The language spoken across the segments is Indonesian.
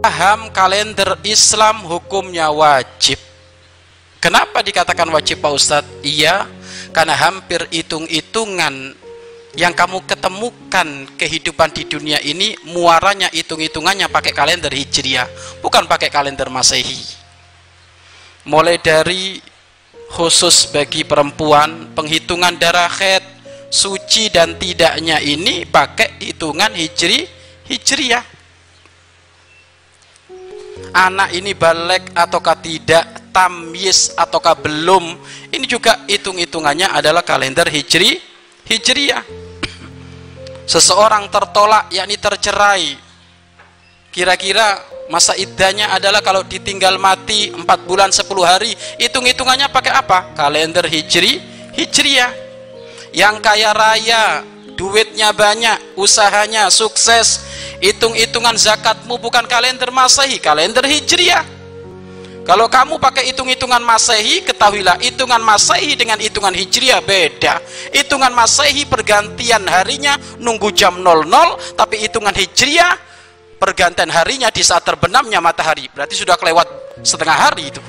paham kalender Islam hukumnya wajib. Kenapa dikatakan wajib Pak Ustadz? iya karena hampir hitung-hitungan yang kamu ketemukan kehidupan di dunia ini muaranya hitung-hitungannya pakai kalender hijriah bukan pakai kalender masehi. Mulai dari khusus bagi perempuan penghitungan darah head suci dan tidaknya ini pakai hitungan hijri hijriah anak ini balik ataukah tidak tamyiz ataukah belum. Ini juga hitung-hitungannya adalah kalender hijri hijriah. Seseorang tertolak yakni tercerai. Kira-kira masa iddahnya adalah kalau ditinggal mati 4 bulan 10 hari hitung-hitungannya pakai apa? kalender hijri hijriah. Yang kaya raya duitnya banyak usahanya sukses hitung-hitungan zakatmu bukan kalender masehi kalender hijriah. Kalau kamu pakai hitung-hitungan masehi ketahuilah hitungan masehi dengan hitungan hijriah beda. Hitungan masehi pergantian harinya nunggu jam 00 tapi hitungan hijriah pergantian harinya di saat terbenamnya matahari. Berarti sudah kelewat setengah hari itu.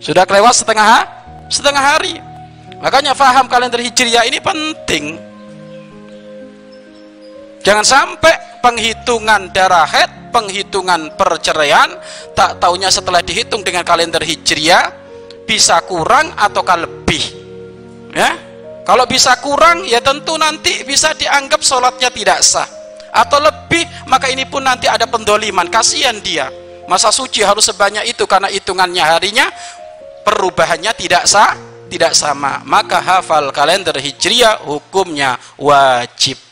Sudah kelewat setengah setengah hari. Makanya faham kalender hijriah ini penting Jangan sampai penghitungan darah head, penghitungan perceraian, tak taunya setelah dihitung dengan kalender hijriah bisa kurang ataukah lebih. Ya, kalau bisa kurang ya tentu nanti bisa dianggap sholatnya tidak sah. Atau lebih maka ini pun nanti ada pendoliman, kasihan dia. Masa suci harus sebanyak itu karena hitungannya harinya perubahannya tidak sah, tidak sama. Maka hafal kalender hijriah hukumnya wajib